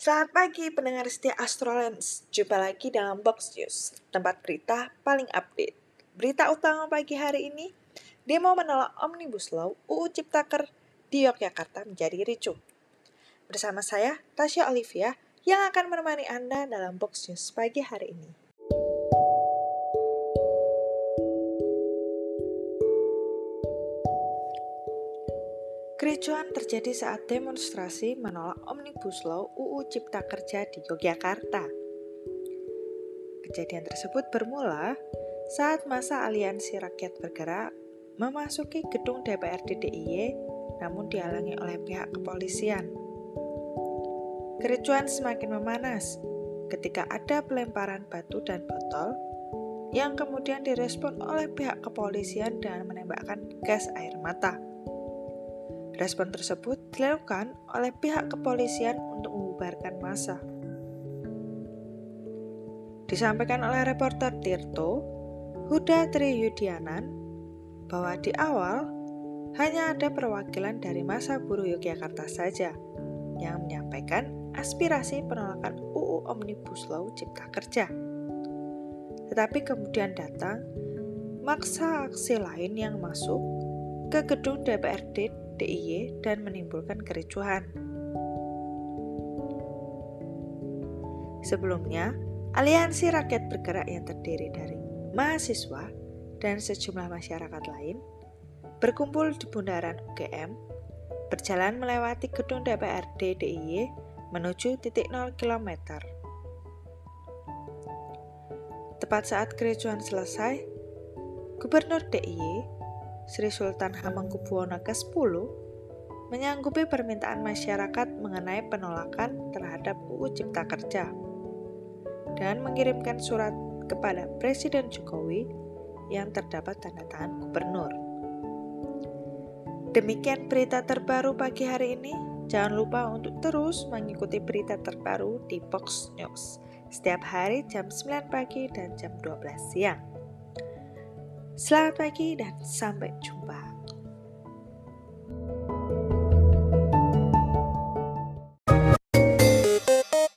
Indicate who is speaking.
Speaker 1: Selamat pagi pendengar setia Astrolens. Jumpa lagi dalam Box News, tempat berita paling update. Berita utama pagi hari ini, demo menolak Omnibus Law UU Ciptaker di Yogyakarta menjadi ricuh. Bersama saya, Tasya Olivia, yang akan menemani Anda dalam Box News pagi hari ini. Kericuan terjadi saat demonstrasi menolak Omnibus Law UU Cipta Kerja di Yogyakarta. Kejadian tersebut bermula saat masa Aliansi Rakyat Bergerak memasuki gedung DPRD DIY namun dihalangi oleh pihak kepolisian. Kericuan semakin memanas ketika ada pelemparan batu dan botol yang kemudian direspon oleh pihak kepolisian dengan menembakkan gas air mata. Respon tersebut dilakukan oleh pihak kepolisian untuk membubarkan massa. Disampaikan oleh reporter Tirto, Huda Triyudianan, bahwa di awal hanya ada perwakilan dari masa buruh Yogyakarta saja yang menyampaikan aspirasi penolakan UU Omnibus Law Cipta Kerja. Tetapi kemudian datang maksa aksi lain yang masuk ke gedung DPRD DIY dan menimbulkan kericuhan. Sebelumnya, Aliansi Rakyat Bergerak yang terdiri dari mahasiswa dan sejumlah masyarakat lain berkumpul di bundaran UGM, berjalan melewati gedung DPRD DIY menuju titik 0 km. Tepat saat kericuan selesai, Gubernur DIY Sri Sultan Hamengkubuwono ke-10 menyanggupi permintaan masyarakat mengenai penolakan terhadap UU Cipta Kerja dan mengirimkan surat kepada Presiden Jokowi yang terdapat tanda tangan gubernur. Demikian berita terbaru pagi hari ini. Jangan lupa untuk terus mengikuti berita terbaru di Box News setiap hari jam 9 pagi dan jam 12 siang. Selamat pagi dan sampai jumpa.